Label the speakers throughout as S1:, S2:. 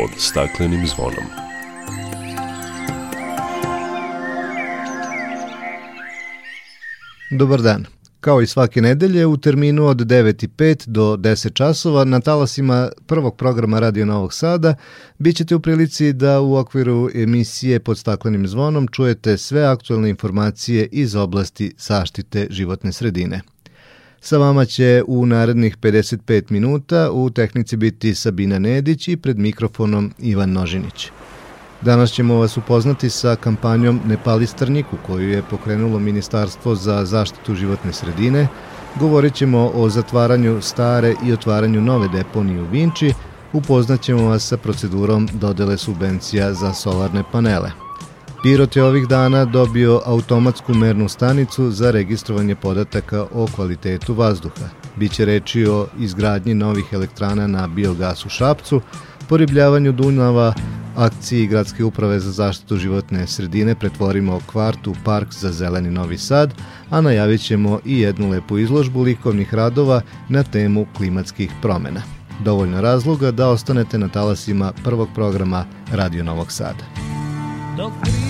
S1: pod staklenim zvonom.
S2: Dobar dan. Kao i svake nedelje, u terminu od 9.05 do 10 časova na talasima prvog programa Radio Novog Sada bit ćete u prilici da u okviru emisije pod staklenim zvonom čujete sve aktualne informacije iz oblasti zaštite životne sredine. Sa vama će u narednih 55 minuta u tehnici biti Sabina Nedić i pred mikrofonom Ivan Nožinić. Danas ćemo vas upoznati sa kampanjom Nepali strniku koju je pokrenulo Ministarstvo za zaštitu životne sredine. Govorit ćemo o zatvaranju stare i otvaranju nove deponije u Vinči. Upoznaćemo vas sa procedurom dodele subvencija za solarne panele. Pirot je ovih dana dobio automatsku mernu stanicu za registrovanje podataka o kvalitetu vazduha. Biće reči o izgradnji novih elektrana na biogas u Šapcu, poribljavanju Dunava, akciji Gradske uprave za zaštitu životne sredine pretvorimo kvart u park za zeleni Novi Sad, a najavit ćemo i jednu lepu izložbu likovnih radova na temu klimatskih promena. Dovoljno razloga da ostanete na talasima prvog programa Radio Novog Sada. Dok priroda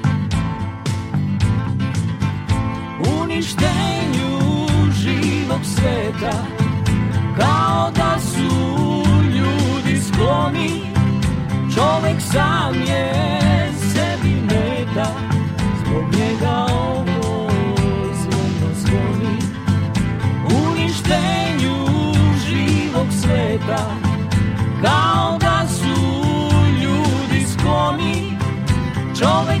S2: Uništenju živog sveta Kao da su ljudi skloni Čovek sam je sebi meta Zbog njega ovo zvono zvoni Uništenju živog sveta Kao da su ljudi skloni Čovek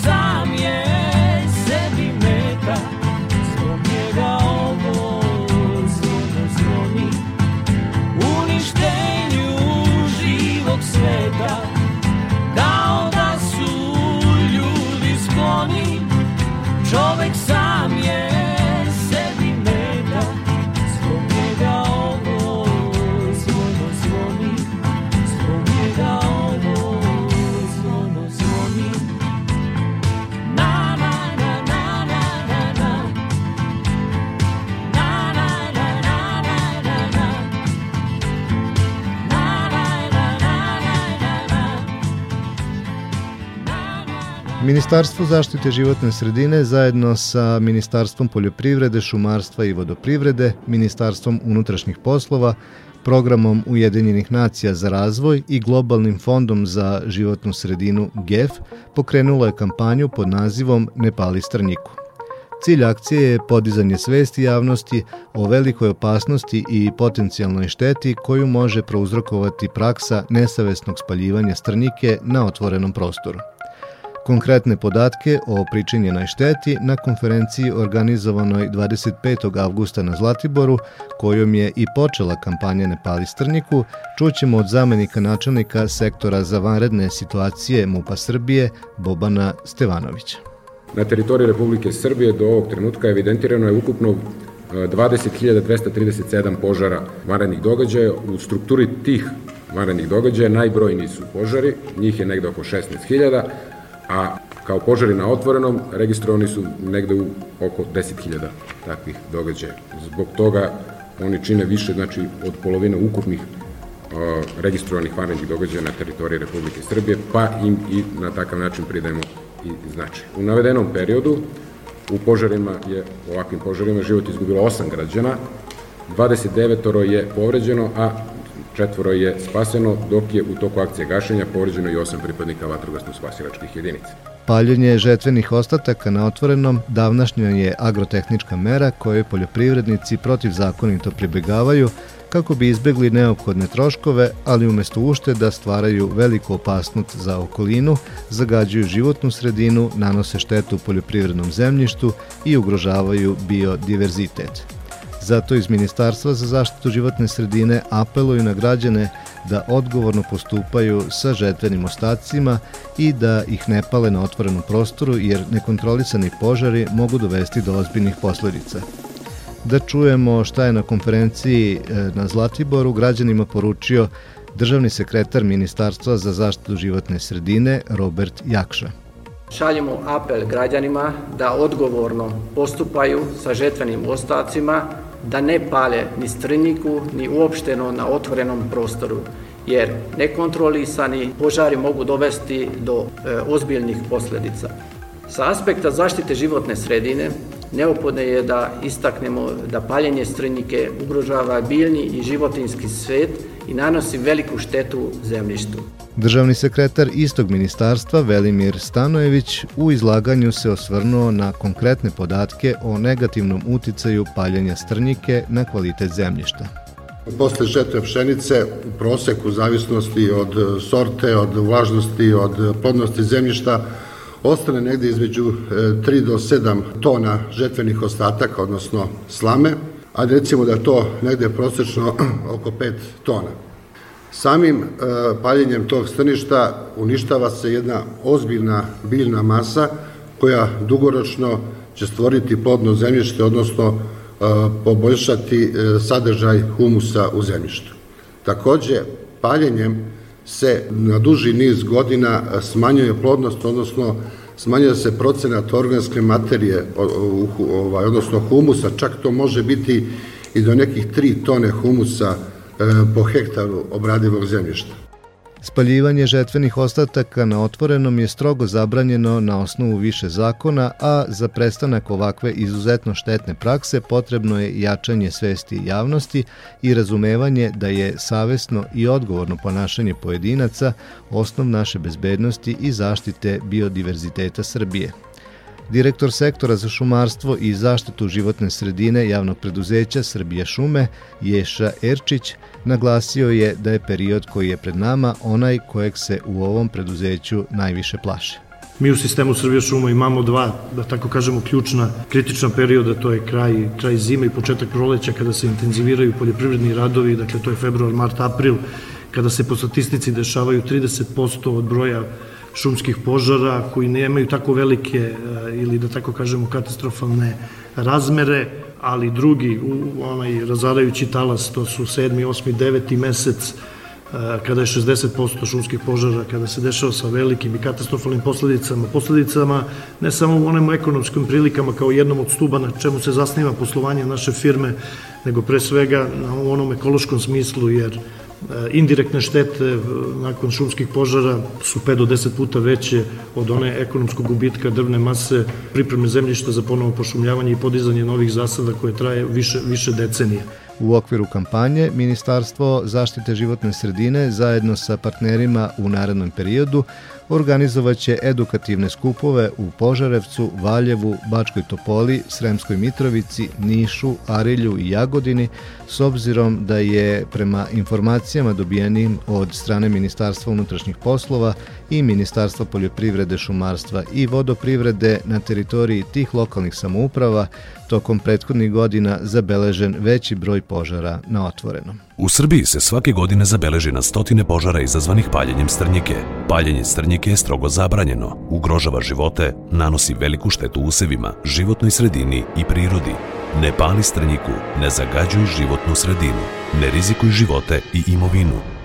S2: Čovek sam Ministarstvo zaštite životne sredine zajedno sa Ministarstvom poljoprivrede, šumarstva i vodoprivrede, Ministarstvom unutrašnjih poslova, Programom Ujedinjenih nacija za razvoj i Globalnim fondom za životnu sredinu GEF pokrenulo je kampanju pod nazivom Ne pali. Cilj akcije je podizanje svesti javnosti o velikoj opasnosti i potencijalnoj šteti koju može prouzrokovati praksa nesavesnog spaljivanja strnjike na otvorenom prostoru. Konkretne podatke o pričinjenoj šteti na konferenciji organizovanoj 25. avgusta na Zlatiboru, kojom je i počela kampanja Ne pali strnjiku, čućemo od zamenika načelnika sektora za vanredne situacije MUPA Srbije Bobana Stevanovića.
S3: Na teritoriji Republike Srbije do ovog trenutka evidentirano je ukupno 20.237 požara vanrednih događaja. U strukturi tih vanrednih događaja najbrojniji su požari, njih je negde oko 16.000, a kao požari na otvorenom registrovani su negde u oko 10.000 takvih događaja. Zbog toga oni čine više, znači od polovine ukupnih registrovanih vanrednih događaja na teritoriji Republike Srbije, pa im i na takav način pridajemo i značaj. U navedenom periodu u požarima je, ovakvim požarima život izgubilo 8 građana, 29 je povređeno, a četvoro je spaseno, dok je u toku akcije gašenja povređeno i osam pripadnika vatrogasno-spasilačkih jedinica.
S2: Paljenje žetvenih ostataka na otvorenom davnašnja je agrotehnička mera koju poljoprivrednici protivzakonito pribegavaju kako bi izbegli neophodne troškove, ali umesto ušteda stvaraju veliku opasnost za okolinu, zagađuju životnu sredinu, nanose štetu poljoprivrednom zemljištu i ugrožavaju biodiverzitet. Zato iz Ministarstva za zaštitu životne sredine apeluju na građane da odgovorno postupaju sa žetvenim ostacima i da ih ne pale na otvorenom prostoru jer nekontrolisani požari mogu dovesti do ozbiljnih posledica. Da čujemo šta je na konferenciji e, na Zlatiboru građanima poručio državni sekretar Ministarstva za zaštitu životne sredine Robert Jakša.
S1: Šaljemo apel građanima da odgovorno postupaju sa žetvenim ostacima da ne pale ni strniku, ni uopšteno na otvorenom prostoru, jer nekontrolisani požari mogu dovesti do e, ozbiljnih posledica. Sa aspekta zaštite životne sredine, neophodno je da istaknemo da paljenje strnike ugrožava biljni i životinski svet i nanosi veliku štetu zemljištu.
S2: Državni sekretar istog ministarstva Velimir Stanojević u izlaganju se osvrnuo na konkretne podatke o negativnom uticaju paljenja strnjike na kvalitet zemljišta.
S4: Posle žetve pšenice u proseku, u zavisnosti od sorte, od vlažnosti, od plodnosti zemljišta, ostane negde između 3 e, do 7 tona žetvenih ostataka, odnosno slame, a recimo da to negde prosečno oko 5 tona. Samim e, paljenjem tog strništa uništava se jedna ozbiljna biljna masa koja dugoročno će stvoriti plodno zemljište, odnosno e, poboljšati e, sadržaj humusa u zemljištu. Takođe, paljenjem se na duži niz godina smanjuje plodnost, odnosno smanjuje se procenat organske materije, ovaj, odnosno humusa, čak to može biti i do nekih 3 tone humusa E, po hektaru obradivog zemljišta.
S2: Spaljivanje žetvenih ostataka na otvorenom je strogo zabranjeno na osnovu više zakona, a za prestanak ovakve izuzetno štetne prakse potrebno je jačanje svesti javnosti i razumevanje da je savesno i odgovorno ponašanje pojedinaca osnov naše bezbednosti i zaštite biodiverziteta Srbije. Direktor sektora za šumarstvo i zaštitu životne sredine javnog preduzeća Srbije šume, Ješa Erčić, naglasio je da je period koji je pred nama onaj kojeg se u ovom preduzeću najviše plaše.
S5: Mi u sistemu Srbije šuma imamo dva, da tako kažemo, ključna, kritična perioda, to je kraj, kraj zime i početak proleća kada se intenziviraju poljoprivredni radovi, dakle to je februar, mart, april, kada se po statistici dešavaju 30% od broja šumskih požara koji nemaju tako velike e, ili da tako kažemo katastrofalne razmere, ali drugi, onaj razarajući talas, to su 7. 8. 9. mesec, e, kada je 60% šumskih požara, kada se dešava sa velikim i katastrofalnim posledicama, posledicama ne samo u onim ekonomskim prilikama kao jednom od stuba na čemu se zasniva poslovanje naše firme, nego pre svega na onom ekološkom smislu, jer indirektne štete e, nakon šumskih požara su 5 do 10 puta veće od one ekonomskog gubitka drvne mase, pripreme zemljišta za ponovo pošumljavanje i podizanje novih zasada koje traje više, više decenije.
S2: U okviru kampanje Ministarstvo zaštite životne sredine zajedno sa partnerima u narednom periodu organizovaće edukativne skupove u Požarevcu, Valjevu, Bačkoj Topoli, Sremskoj Mitrovici, Nišu, Arilju i Jagodini s obzirom da je prema informacijama dobijenim od strane Ministarstva unutrašnjih poslova i Ministarstva poljoprivrede, šumarstva i vodoprivrede na teritoriji tih lokalnih samouprava tokom prethodnih godina zabeležen veći broj požara na otvorenom.
S6: U Srbiji se svake godine zabeleži na stotine požara izazvanih paljenjem strnjike. Paljenje strnjike je strogo zabranjeno, ugrožava živote, nanosi veliku štetu usevima, životnoj sredini i prirodi. Ne pali strnjiku, ne zagađuj životnu sredinu, ne rizikuj živote i imovinu,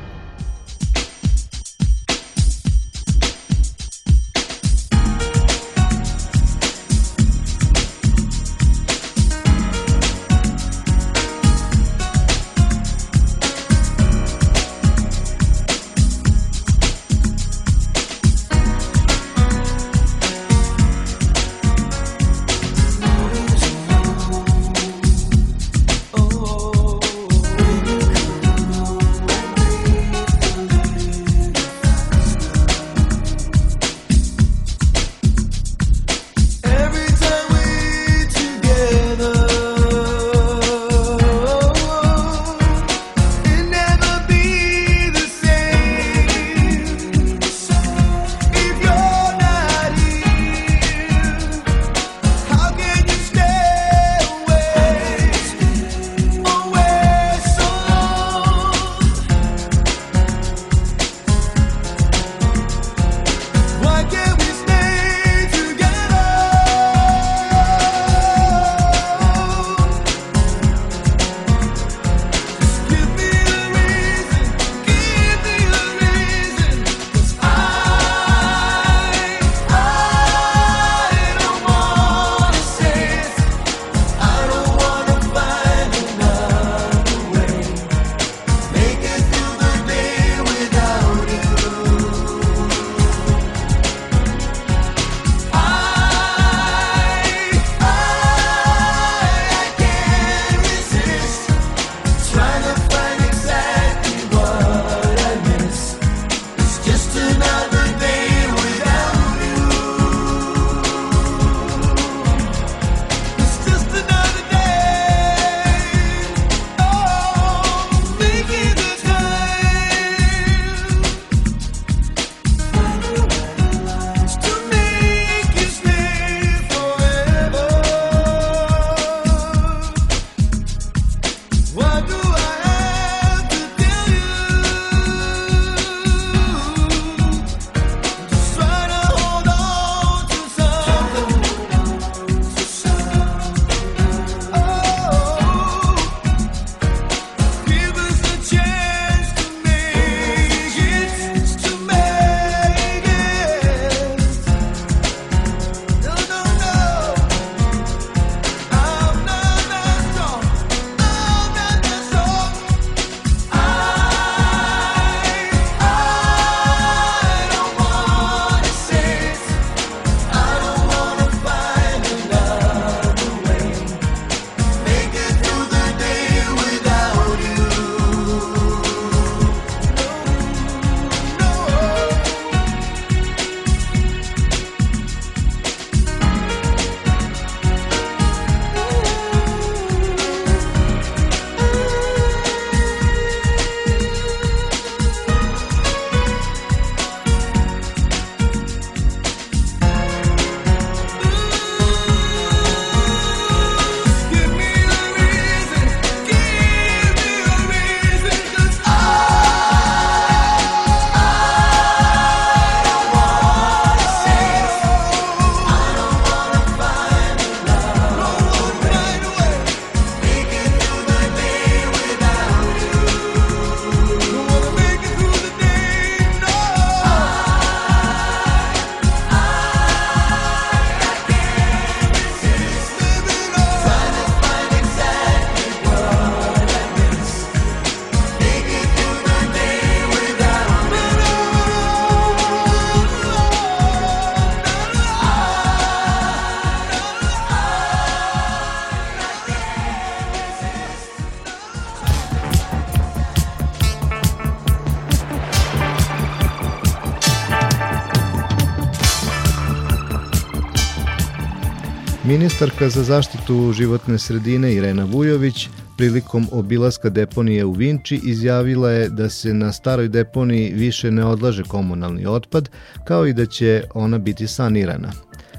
S2: Ministarka za zaštitu životne sredine Irena Vujović prilikom obilaska deponije u Vinči izjavila je da se na staroj deponiji više ne odlaže komunalni otpad, kao i da će ona biti sanirana.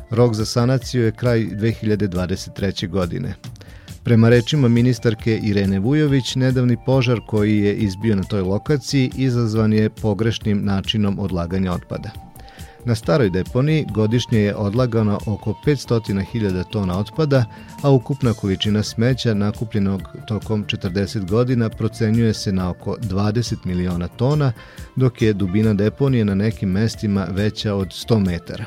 S2: Rok za sanaciju je kraj 2023. godine. Prema rečima ministarke Irene Vujović, nedavni požar koji je izbio na toj lokaciji izazvan je pogrešnim načinom odlaganja otpada. Na staroj deponiji godišnje je odlagano oko 500.000 tona otpada, a ukupna količina smeća nakupljenog tokom 40 godina procenjuje se na oko 20 miliona tona, dok je dubina deponije na nekim mestima veća od 100 metara.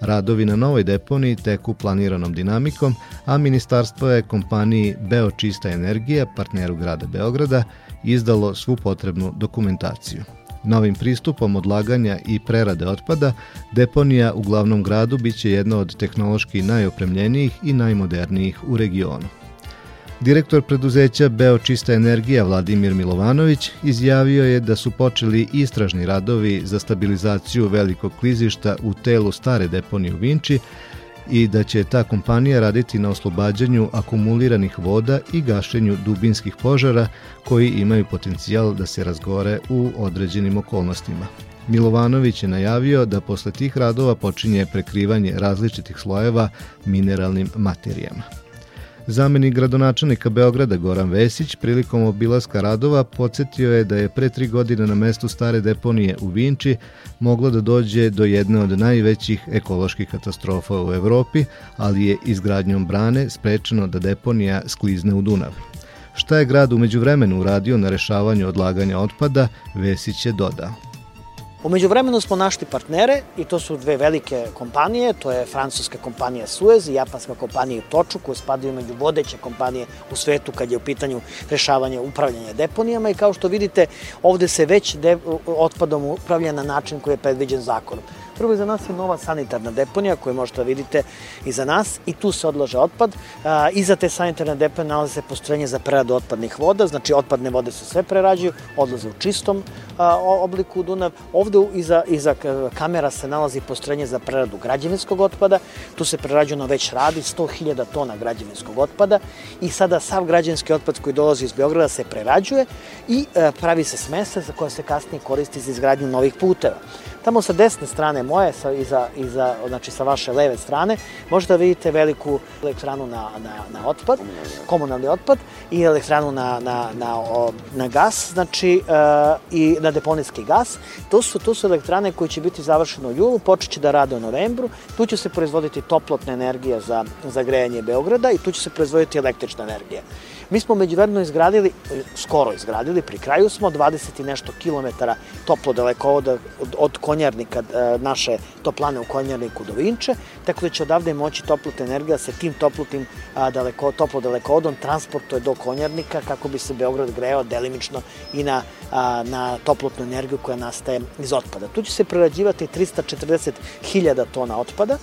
S2: Radovi na novoj deponiji teku planiranom dinamikom, a ministarstvo je kompaniji Beočista energija, partneru grada Beograda, izdalo svu potrebnu dokumentaciju. Novim pristupom odlaganja i prerade otpada, deponija u glavnom gradu biće jedna od tehnološki najopremljenijih i najmodernijih u regionu. Direktor preduzeća Beočista energija Vladimir Milovanović izjavio je da su počeli istražni radovi za stabilizaciju velikog klizišta u telu stare deponije u Vinči i da će ta kompanija raditi na oslobađanju akumuliranih voda i gašenju dubinskih požara koji imaju potencijal da se razgore u određenim okolnostima. Milovanović je najavio da posle tih radova počinje prekrivanje različitih slojeva mineralnim materijama. Zamenik gradonačelnika Beograda Goran Vesić prilikom obilaska radova podsjetio je da je pre tri godine na mestu stare deponije u Vinči moglo da dođe do jedne od najvećih ekoloških katastrofa u Evropi, ali je izgradnjom brane sprečeno da deponija sklizne u Dunav. Šta je grad umeđu vremenu uradio na rešavanju odlaganja otpada, Vesić je dodao.
S7: Umeđu vremenu smo našli partnere i to su dve velike kompanije, to je francuska kompanija Suez i japanska kompanija Toču koje spadaju među vodeće kompanije u svetu kad je u pitanju rešavanje upravljanja deponijama i kao što vidite ovde se već otpadom upravlja na način koji je predviđen zakonom. Prvo iza nas je nova sanitarna deponija koju možete da vidite iza nas i tu se odlaže otpad. A, iza te sanitarne deponije nalaze se postrojenje za preradu otpadnih voda, znači otpadne vode se sve prerađuju, odlaze u čistom a, obliku u Dunav. Ovde iza, iza kamera se nalazi postrojenje za preradu građevinskog otpada, tu se prerađeno već radi 100.000 tona građevinskog otpada i sada sav građevinski otpad koji dolazi iz Beograda se prerađuje i a, pravi se smesa za koja se kasnije koristi za izgradnju novih puteva. Tamo sa desne strane moje, sa, iza, iza, znači sa vaše leve strane, možete da vidite veliku elektranu na, na, na otpad, komunalni otpad i elektranu na, na, na, na gas, znači uh, i na deponijski gas. To su, to su elektrane koje će biti završene u julu, počeće da rade u novembru, tu će se proizvoditi toplotna energija za, za grejanje Beograda i tu će se proizvoditi električna energija. Mi smo međuvremeno izgradili, skoro izgradili, pri kraju smo 20 i nešto kilometara toplo dalekovoda od, od Konjarnika, e, naše toplane u Konjarniku do Vinče, tako da će odavde moći toplotna energija da se tim toplotnim daleko, toplo dalekovodom transportuje do Konjarnika kako bi se Beograd greo delimično i na, na toplotnu energiju koja nastaje iz otpada. Tu će se prerađivati 340.000 tona otpada,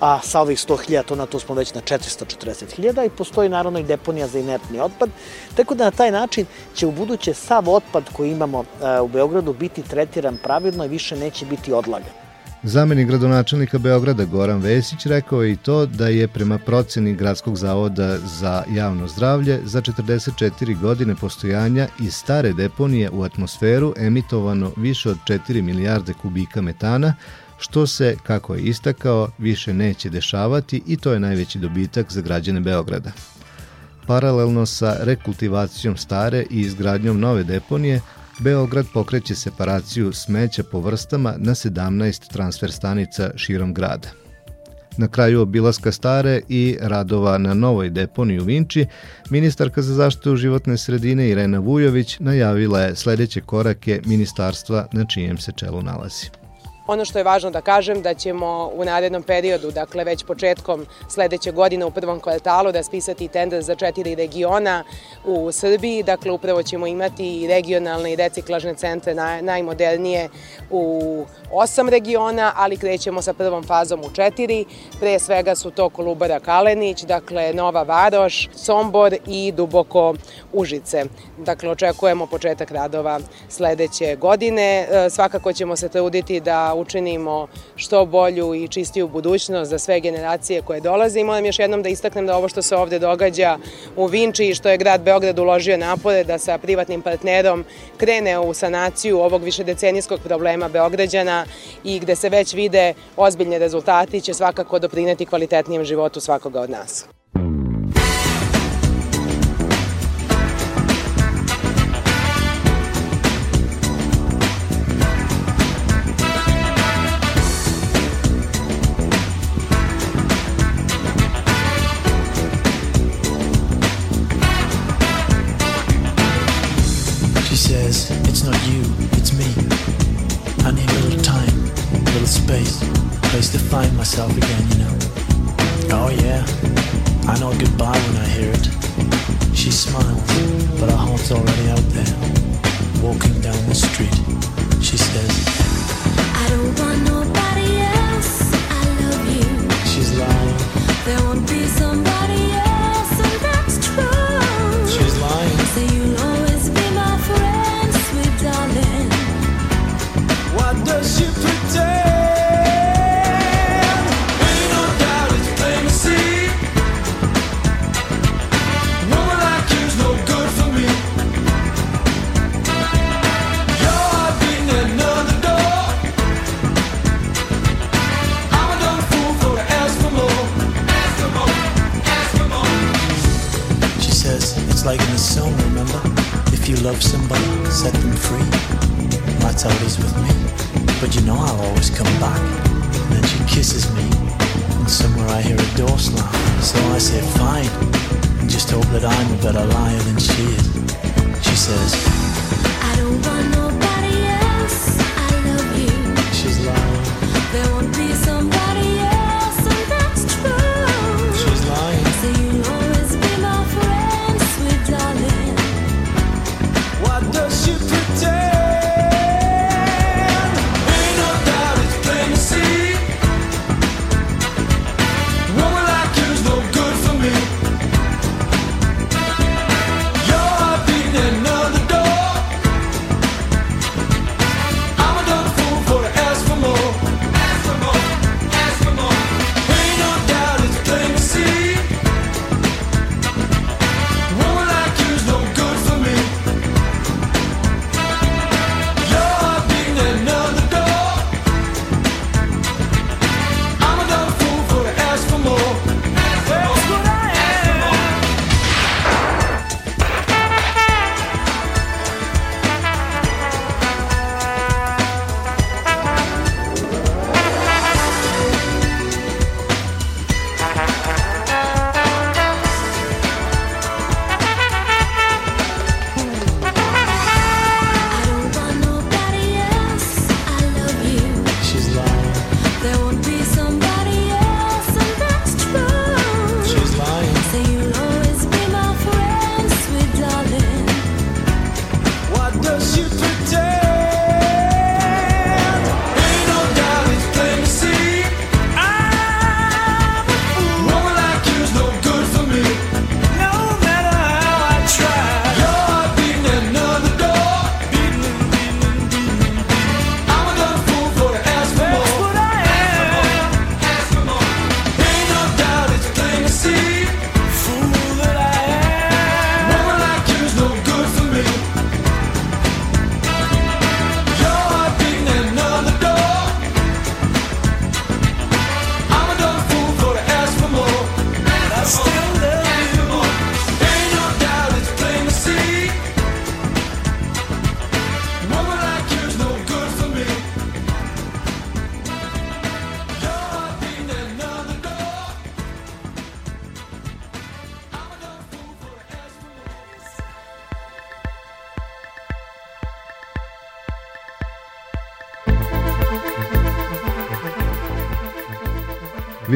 S7: a sa ovih 100.000 tona tu smo već na 440.000 i postoji naravno i deponija za inertni otpad, tako da na taj način će u buduće sav otpad koji imamo e, u Beogradu biti tretiran pravilno i više neće biti odlagan.
S2: Zamenik gradonačelnika Beograda Goran Vesić rekao je i to da je prema proceni Gradskog zavoda za javno zdravlje za 44 godine postojanja iz stare deponije u atmosferu emitovano više od 4 milijarde kubika metana, što se, kako je istakao, više neće dešavati i to je najveći dobitak za građane Beograda. Paralelno sa rekultivacijom stare i izgradnjom nove deponije, Beograd pokreće separaciju smeća po vrstama na 17 transfer stanica širom grada. Na kraju obilaska stare i radova na novoj deponiji u Vinči, ministarka za zaštitu životne sredine Irena Vujović najavila je sledeće korake ministarstva na čijem se čelu nalazi.
S8: Ono što je važno da kažem da ćemo u narednom periodu, dakle već početkom sledeće godine u prvom kvartalu raspisati tender za četiri regiona u Srbiji. Dakle, upravo ćemo imati i regionalne i reciklažne centre naj, najmodernije u osam regiona, ali krećemo sa prvom fazom u četiri. Pre svega su to Kolubara Kalenić, dakle Nova Varoš, Sombor i Duboko Užice. Dakle, očekujemo početak radova sledeće godine. E, svakako ćemo se truditi da učinimo što bolju i čistiju budućnost za sve generacije koje dolaze i moram još jednom da istaknem da ovo što se ovde događa u Vinči i što je grad Beograd uložio napore da sa privatnim partnerom krene u sanaciju ovog višedecenijskog problema Beograđana godina i gde se već vide ozbiljne rezultati će svakako doprineti kvalitetnijem životu svakoga od nas.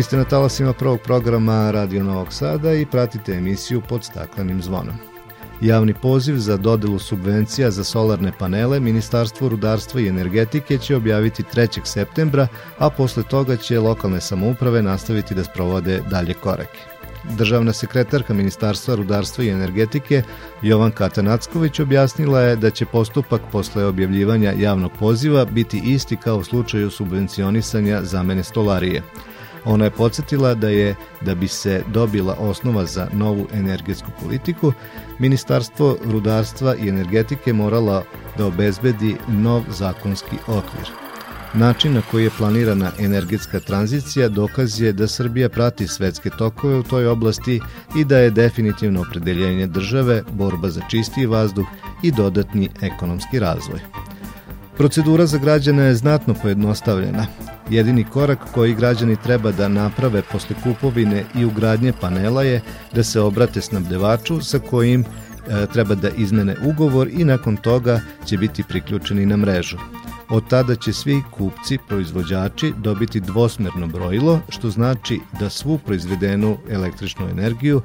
S2: Vi ste na talasima prvog programa Radio Novog Sada i pratite emisiju pod staklenim zvonom. Javni poziv za dodelu subvencija za solarne panele Ministarstvo rudarstva i energetike će objaviti 3. septembra, a posle toga će lokalne samouprave nastaviti da sprovode dalje korake. Državna sekretarka Ministarstva rudarstva i energetike Jovan Katanacković objasnila je da će postupak posle objavljivanja javnog poziva biti isti kao u slučaju subvencionisanja zamene stolarije – Ona je podsjetila da je, da bi se dobila osnova za novu energetsku politiku, Ministarstvo rudarstva i energetike morala da obezbedi nov zakonski okvir. Način na koji je planirana energetska tranzicija dokaz je da Srbija prati svetske tokove u toj oblasti i da je definitivno opredeljenje države borba za čistiji vazduh i dodatni ekonomski razvoj. Procedura za građane je znatno pojednostavljena. Jedini korak koji građani treba da naprave posle kupovine i ugradnje panela je da se obrate snabdevaču sa kojim e, treba da izmene ugovor i nakon toga će biti priključeni na mrežu. Od tada će svi kupci, proizvođači dobiti dvosmerno brojilo, što znači da svu proizvedenu električnu energiju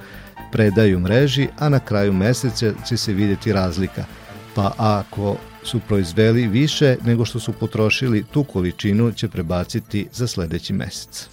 S2: predaju mreži, a na kraju meseca će se vidjeti razlika. Pa ako su proizveli više nego što su potrošili, tu količinu će prebaciti za sledeći mesec.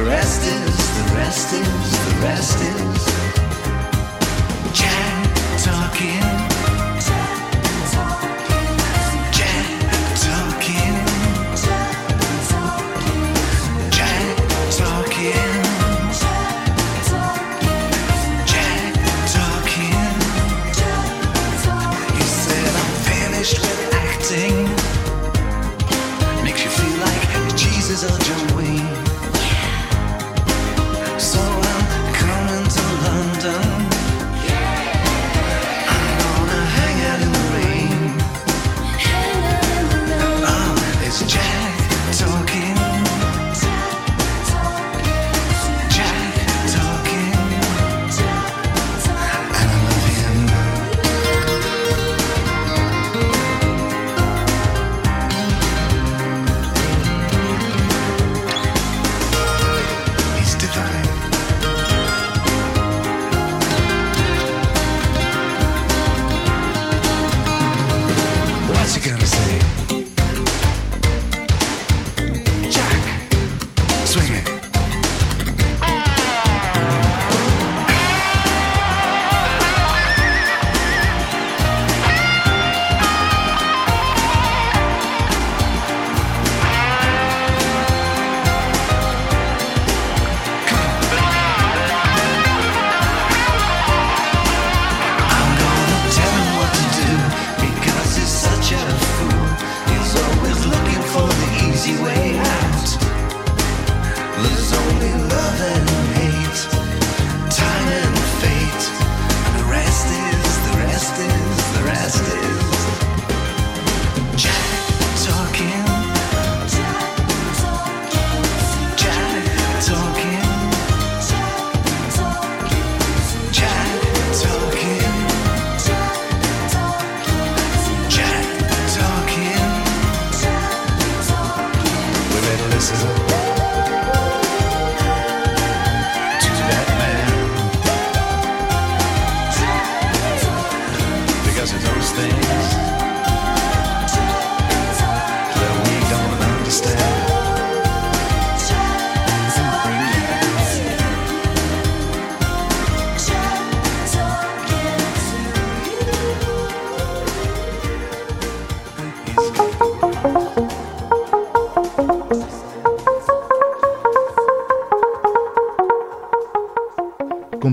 S9: The rest is, the rest is, the rest is. Jack talking.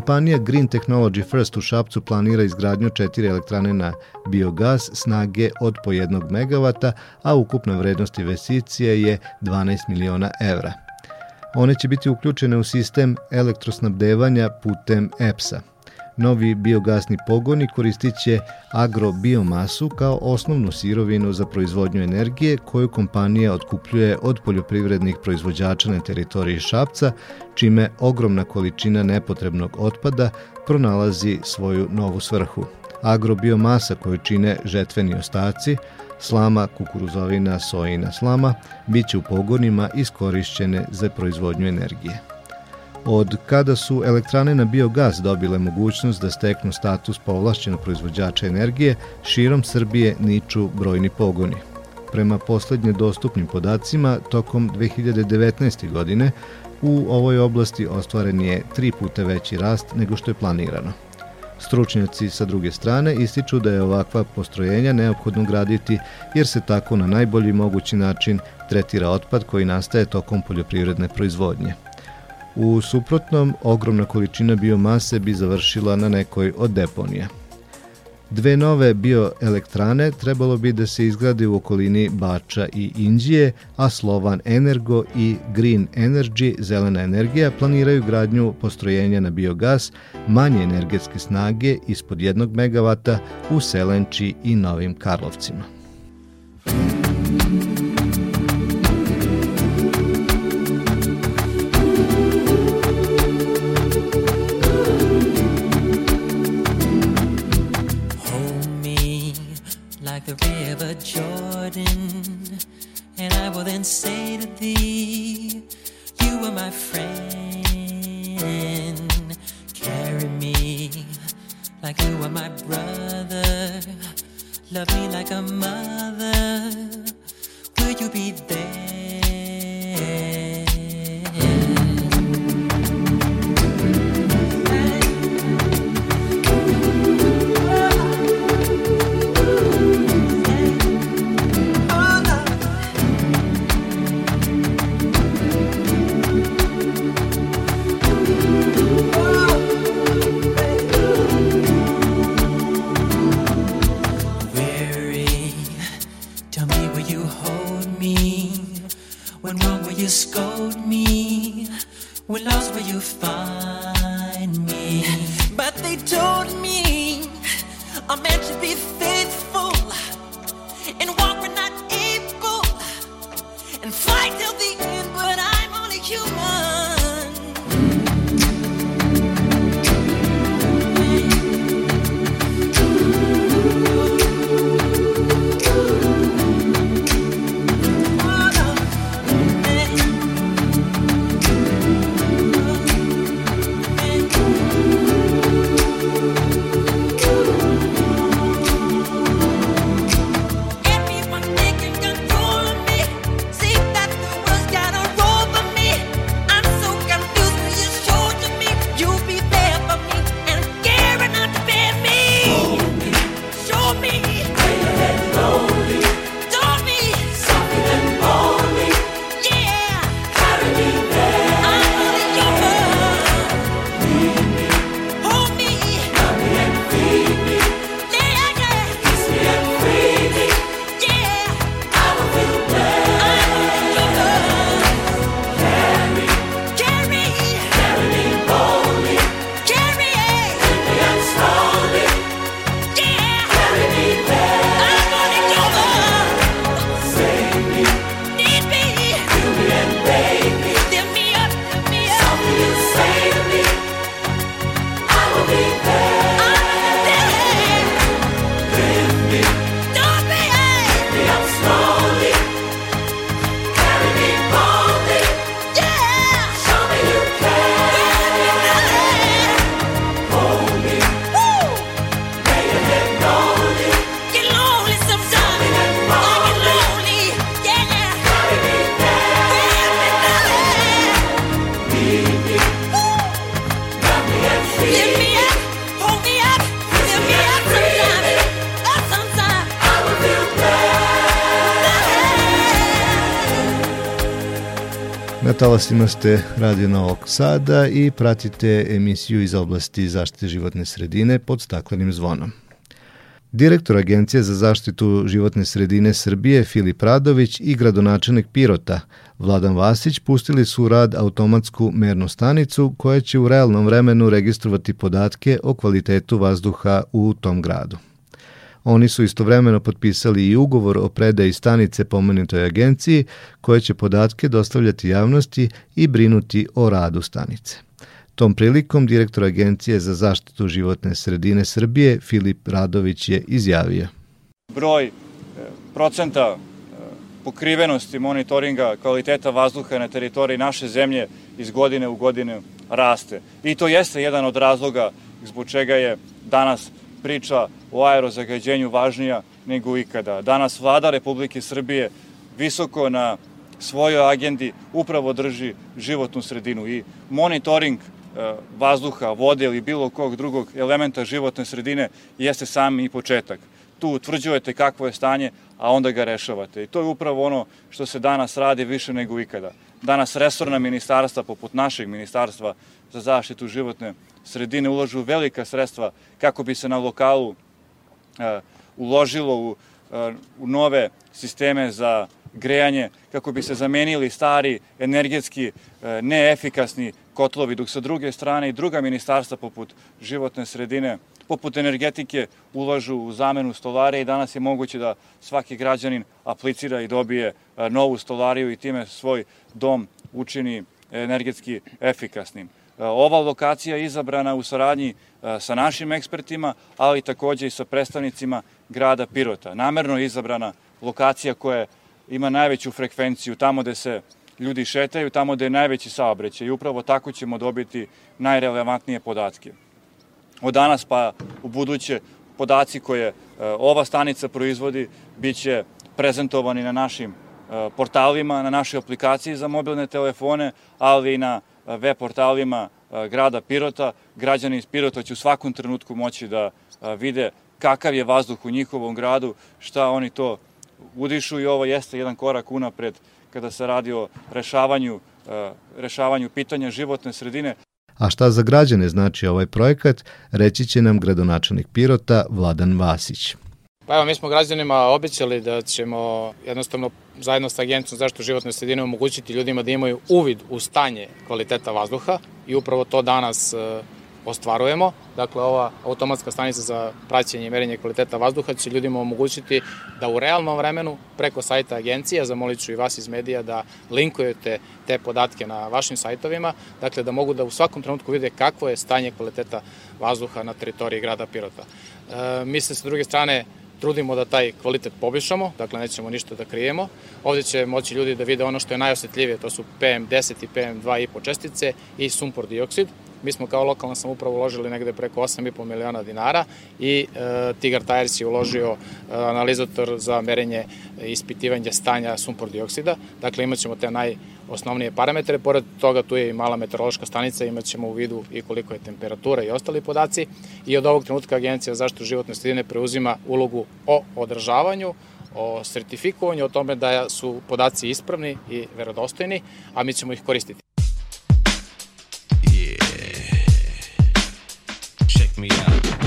S2: Kompanija Green Technology First u Šapcu planira izgradnju četiri elektrane na biogas snage od po jednog megavata, a ukupna vrednost investicije je 12 miliona evra. One će biti uključene u sistem elektrosnabdevanja putem EPS-a. Novi biogasni pogoni koristit će agrobiomasu kao osnovnu sirovinu za proizvodnju energije koju kompanija otkupljuje od poljoprivrednih proizvođača na teritoriji Šapca, čime ogromna količina nepotrebnog otpada pronalazi svoju novu svrhu. Agrobiomasa koju čine žetveni ostaci, slama, kukuruzovina, sojina slama, bit će u pogonima iskorišćene za proizvodnju energije. Od kada su elektrane na biogas dobile mogućnost da steknu status povlašćenog proizvođača energije, širom Srbije niču brojni pogoni. Prema poslednje dostupnim podacima, tokom 2019. godine u ovoj oblasti ostvaren je tri puta veći rast nego što je planirano. Stručnjaci sa druge strane ističu da je ovakva postrojenja neophodno graditi jer se tako na najbolji mogući način tretira otpad koji nastaje tokom poljoprivredne proizvodnje. U suprotnom, ogromna količina biomase bi završila na nekoj od deponija. Dve nove bioelektrane trebalo bi da se izgrade u okolini Bača i Indije, a Slovan Energo i Green Energy, zelena energija, planiraju gradnju postrojenja na biogas manje energetske snage ispod 1 megavata u Selenči i Novim Karlovcima.
S10: And say to thee, You are my friend. Carry me like you are my brother. Love me like a mother. Will you be there? You scold me? We lost, will you find
S2: talasima ste Radio Novog Sada i pratite emisiju iz oblasti zaštite životne sredine pod staklenim zvonom. Direktor Agencije za zaštitu životne sredine Srbije Filip Radović i gradonačelnik Pirota Vladan Vasić pustili su u rad automatsku mernu stanicu koja će u realnom vremenu registrovati podatke o kvalitetu vazduha u tom gradu. Oni su istovremeno potpisali i ugovor o predaji stanice pomenutoj agenciji koja će podatke dostavljati javnosti i brinuti o radu stanice. Tom prilikom direktor Agencije za zaštitu životne sredine Srbije Filip Radović je izjavio.
S11: broj e, procenta e, pokrivenosti monitoringa kvaliteta vazduha na teritoriji naše zemlje iz godine u godinu raste. I to jeste jedan od razloga zbog čega je danas priča o aerozagađenju važnija nego ikada. Danas vlada Republike Srbije visoko na svojoj agendi upravo drži životnu sredinu i monitoring e, vazduha, vode ili bilo kog drugog elementa životne sredine jeste sam i početak. Tu utvrđujete kakvo je stanje, a onda ga rešavate. I to je upravo ono što se danas radi više nego ikada. Danas resorna ministarstva, poput našeg ministarstva za zaštitu životne sredine, ulažu velika sredstva kako bi se na lokalu e, uložilo u, e, u nove sisteme za grejanje, kako bi se zamenili stari, energetski e, neefikasni kotlovi, dok sa druge strane i druga ministarstva poput životne sredine, poput energetike, ulažu u zamenu stolare i danas je moguće da svaki građanin aplicira i dobije novu stolariju i time svoj dom učini energetski efikasnim. E, Ova lokacija je izabrana u saradnji e, sa našim ekspertima, ali takođe i sa predstavnicima grada Pirota. Namerno je izabrana lokacija koja ima najveću frekvenciju tamo gde se ljudi šetaju, tamo gde je najveći saobraćaj i upravo tako ćemo dobiti najrelevantnije podatke. Od danas pa u buduće podaci koje e, ova stanica proizvodi biće prezentovani na našim portalima, na našoj aplikaciji za mobilne telefone, ali i na web portalima grada Pirota. Građani iz Pirota će u svakom trenutku moći da vide kakav je vazduh u njihovom gradu, šta oni to udišu i ovo jeste jedan korak unapred kada se radi o rešavanju, rešavanju pitanja životne sredine.
S2: A šta za građane znači ovaj projekat, reći će nam gradonačelnik Pirota Vladan Vasić.
S12: Pa evo, mi smo građanima obećali da ćemo jednostavno zajedno sa Agencijom za zaštitu životne sredine omogućiti ljudima da imaju uvid u stanje kvaliteta vazduha i upravo to danas e, ostvarujemo. Dakle, ova automatska stanica za praćenje i merenje kvaliteta vazduha će ljudima omogućiti da u realnom vremenu preko sajta agencije, zamolit ću i vas iz medija da linkujete te podatke na vašim sajtovima, dakle da mogu da u svakom trenutku vide kakvo je stanje kvaliteta vazduha na teritoriji grada Pirota. E, mi se sa druge strane trudimo da taj kvalitet poboljšamo, dakle nećemo ništa da krijemo. Ovde će moći ljudi da vide ono što je najosetljivije, to su PM10 i PM2,5 čestice i sumpor dioksid. Mi smo kao lokalna samouprava uložili negde preko 8,5 miliona dinara i e, Tigar Tires je uložio e, analizator za merenje i ispitivanje stanja sumpor dioksida. Dakle, imat ćemo te najosnovnije parametre. Pored toga tu je i mala meteorološka stanica, imat ćemo u vidu i koliko je temperatura i ostali podaci. I od ovog trenutka Agencija za zaštitu životne sredine preuzima ulogu o održavanju, o sertifikovanju, o tome da su podaci ispravni i verodostojni, a mi ćemo ih koristiti.
S10: me
S13: up.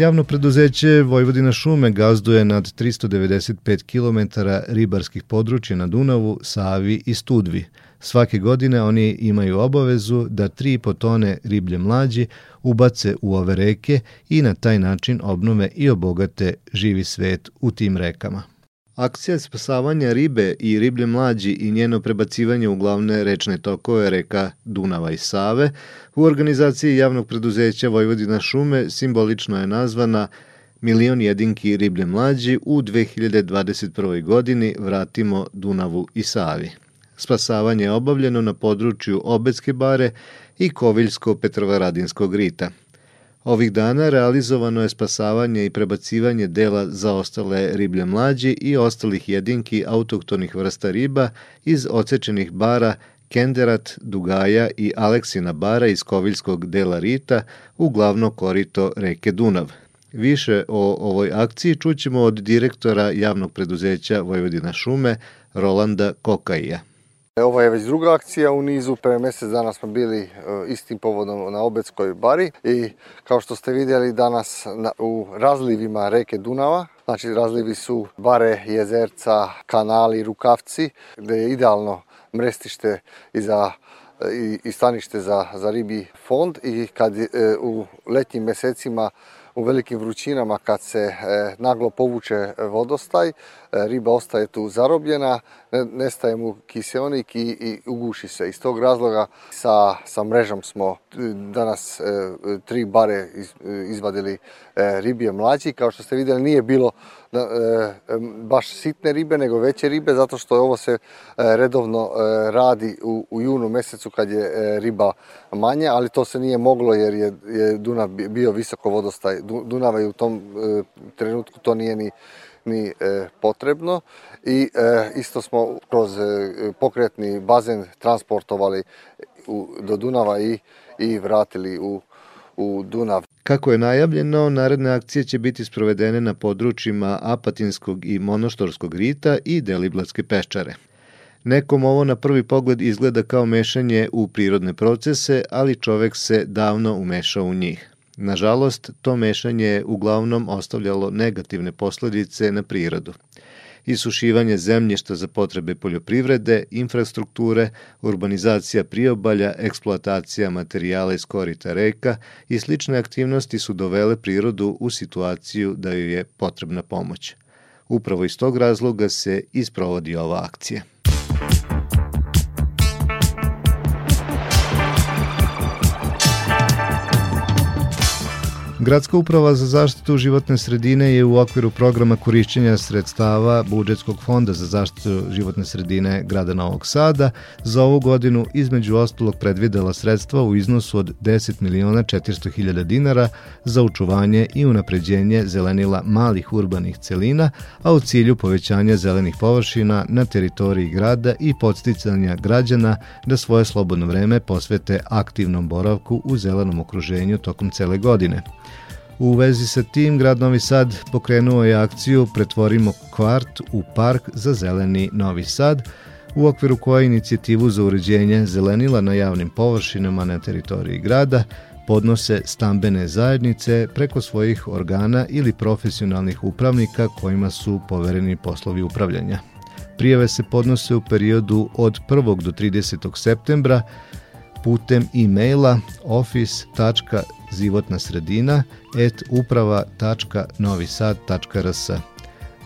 S2: Javno preduzeće Vojvodina šume gazduje nad 395 km ribarskih područja na Dunavu, Savi i Studvi. Svake godine oni imaju obavezu da 3,5 tone riblje mlađi ubace u ove reke i na taj način obnove i obogate živi svet u tim rekama. Akcija spasavanja ribe i riblje mlađi i njeno prebacivanje u glavne rečne tokove reka Dunava i Save u organizaciji javnog preduzeća Vojvodina šume simbolično je nazvana Milion jedinki riblje mlađi u 2021. godini vratimo Dunavu i Savi. Spasavanje je obavljeno na području Obetske bare i Koviljsko-Petrovaradinskog rita. Ovih dana realizovano je spasavanje i prebacivanje dela za ostale riblje mlađi i ostalih jedinki autoktonih vrsta riba iz ocečenih bara Kenderat, Dugaja i Aleksina bara iz Koviljskog dela Rita u glavno korito reke Dunav. Više o ovoj akciji čućemo od direktora javnog preduzeća Vojvodina šume Rolanda Kokaija.
S14: Ovo je već druga akcija u nizu, pre mesec dana smo bili e, istim povodom na Obetskoj bari i kao što ste vidjeli danas na, u razlivima reke Dunava, znači razlivi su bare, jezerca, kanali, rukavci, gde je idealno mrestište i za i, i stanište za, za ribi fond. I kad e, u letnjim mesecima u velikim vrućinama kad se e, naglo povuče vodostaj, e, riba ostaje tu zarobljena, ne, nestaje mu kiseonik i, i uguši se. Iz tog razloga sa, sa mrežom smo e, danas e, tri bare iz, izvadili e, ribije mlađi. Kao što ste vidjeli nije bilo e, baš sitne ribe, nego veće ribe, zato što ovo se e, redovno e, radi u, u junu mesecu kad je e, riba manja, ali to se nije moglo jer je, je Dunav bio visoko vodostaj Dunava i u tom e, trenutku to nije ni ni e, potrebno i e, isto smo kroz e, pokretni bazen transportovali u, do Dunava i, i vratili u, u Dunav.
S2: Kako je najavljeno, naredne akcije će biti sprovedene na područjima Apatinskog i Monoštorskog rita i Deliblatske peščare. Nekom ovo na prvi pogled izgleda kao mešanje u prirodne procese, ali čovek se davno umešao u njih. Nažalost, to mešanje je uglavnom ostavljalo negativne posledice na prirodu. Isušivanje zemljišta za potrebe poljoprivrede, infrastrukture, urbanizacija priobalja, eksploatacija materijala iz korita reka i slične aktivnosti su dovele prirodu u situaciju da joj je potrebna pomoć. Upravo iz tog razloga se isprovodi ova akcija. Gradska uprava za zaštitu životne sredine je u okviru programa korišćenja sredstava budžetskog fonda za zaštitu životne sredine grada Novog Sada za ovu godinu između ostalog predvidela sredstva u iznosu od 10 miliona 400 hiljada dinara za učuvanje i unapređenje zelenila malih urbanih celina, a u cilju povećanja zelenih površina na teritoriji grada i podsticanja građana da svoje slobodno vreme posvete aktivnom boravku u zelenom okruženju tokom cele godine. U vezi sa tim, grad Novi Sad pokrenuo je akciju Pretvorimo kvart u park za zeleni Novi Sad, u okviru koje inicijativu za uređenje zelenila na javnim površinama na teritoriji grada podnose stambene zajednice preko svojih organa ili profesionalnih upravnika kojima su povereni poslovi upravljanja. Prijave se podnose u periodu od 1. do 30. septembra putem e-maila office.životnasredina et uprava.novisad.rs.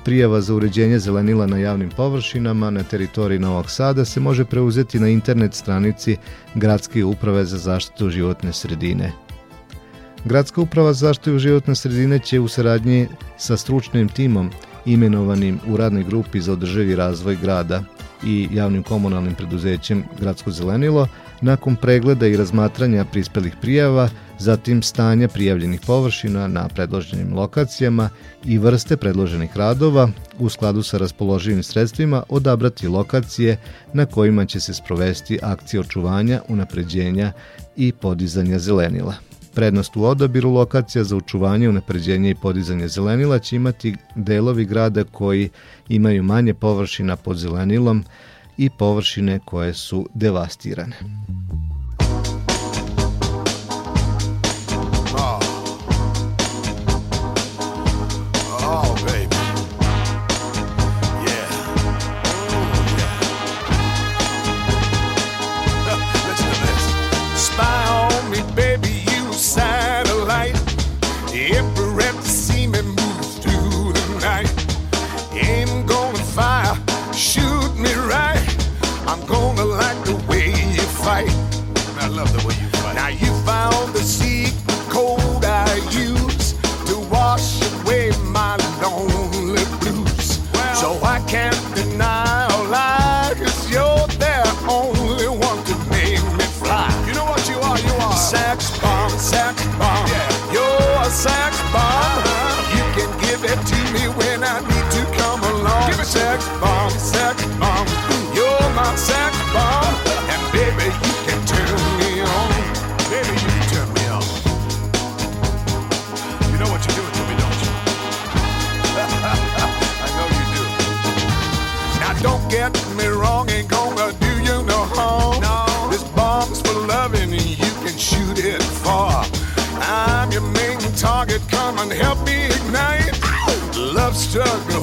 S2: Prijava za uređenje zelenila na javnim površinama na teritoriji Novog Sada se može preuzeti na internet stranici Gradske uprave za zaštitu životne sredine. Gradska uprava za zaštitu životne sredine će u saradnji sa stručnim timom imenovanim u radnoj grupi za održivi razvoj grada i javnim komunalnim preduzećem Gradsko zelenilo nakon pregleda i razmatranja prispelih prijava, zatim stanja prijavljenih površina na predloženim lokacijama i vrste predloženih radova, u skladu sa raspoloživim sredstvima odabrati lokacije na kojima će se sprovesti akcije očuvanja, unapređenja i podizanja zelenila. Prednost u odabiru lokacija za očuvanje, unapređenje i podizanje zelenila će imati delovi grada koji imaju manje površina pod zelenilom, i površine koje su devastirane.
S9: can't
S2: шага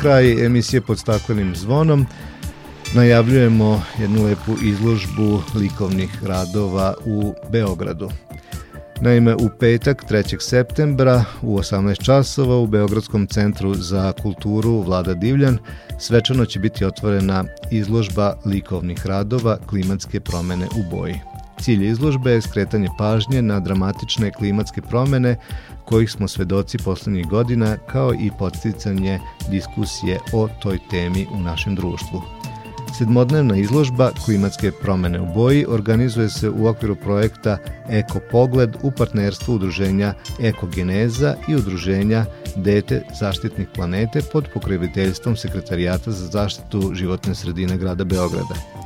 S2: kraj emisije pod staklenim zvonom najavljujemo jednu lepu izložbu likovnih radova u Beogradu. Naime, u petak 3. septembra u 18 časova u Beogradskom centru za kulturu Vlada Divljan svečano će biti otvorena izložba likovnih radova klimatske promene u boji. Cilj izložbe je skretanje pažnje na dramatične klimatske promene kojih smo svedoci poslednjih godina kao i podsticanje diskusije o toj temi u našem društvu. Sedmodnevna izložba Klimatske promene u boji organizuje se u okviru projekta Eko Pogled u partnerstvu udruženja Ekogeneza i udruženja Dete zaštitnih planete pod pokroviteljstvom Sekretarijata za zaštitu životne sredine grada Beograda.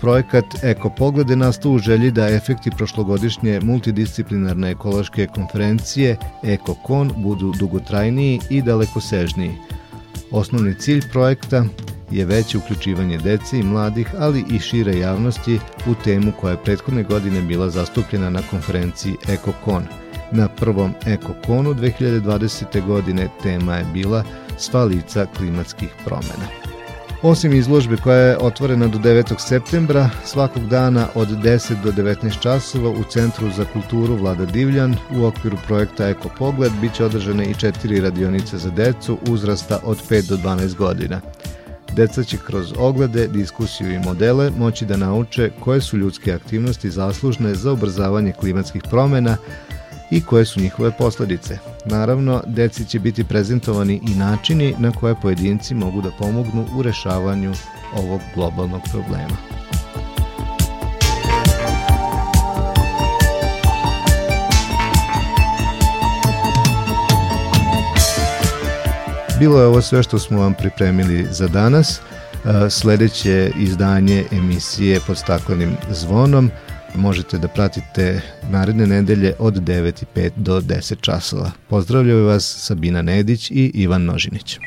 S2: Projekat Eko Pogled je nastao u želji da efekti prošlogodišnje multidisciplinarne ekološke konferencije EkoKon budu dugotrajniji i dalekosežniji. Osnovni cilj projekta je veće uključivanje dece i mladih, ali i šire javnosti u temu koja je prethodne godine bila zastupljena na konferenciji EkoKon. Na prvom EkoKonu 2020. godine tema je bila sva lica klimatskih promena. Osim izložbe koja je otvorena do 9. septembra, svakog dana od 10 do 19 časova u Centru za kulturu Vlada Divljan u okviru projekta Eko Pogled biće održane i četiri radionice za decu uzrasta od 5 do 12 godina. Deca će kroz oglede, diskusiju i modele moći da nauče koje su ljudske aktivnosti zaslužne za ubrzavanje klimatskih promena i koje su njihove posledice. Naravno, deci će biti prezentovani i načini na koje pojedinci mogu da pomognu u rešavanju ovog globalnog problema. Bilo je ovo sve što smo vam pripremili za danas. E, Sledeće izdanje emisije pod staklenim zvonom možete da pratite naredne nedelje od 9.05 do 10 časova. Pozdravljaju vas Sabina Nedić i Ivan Nožinić.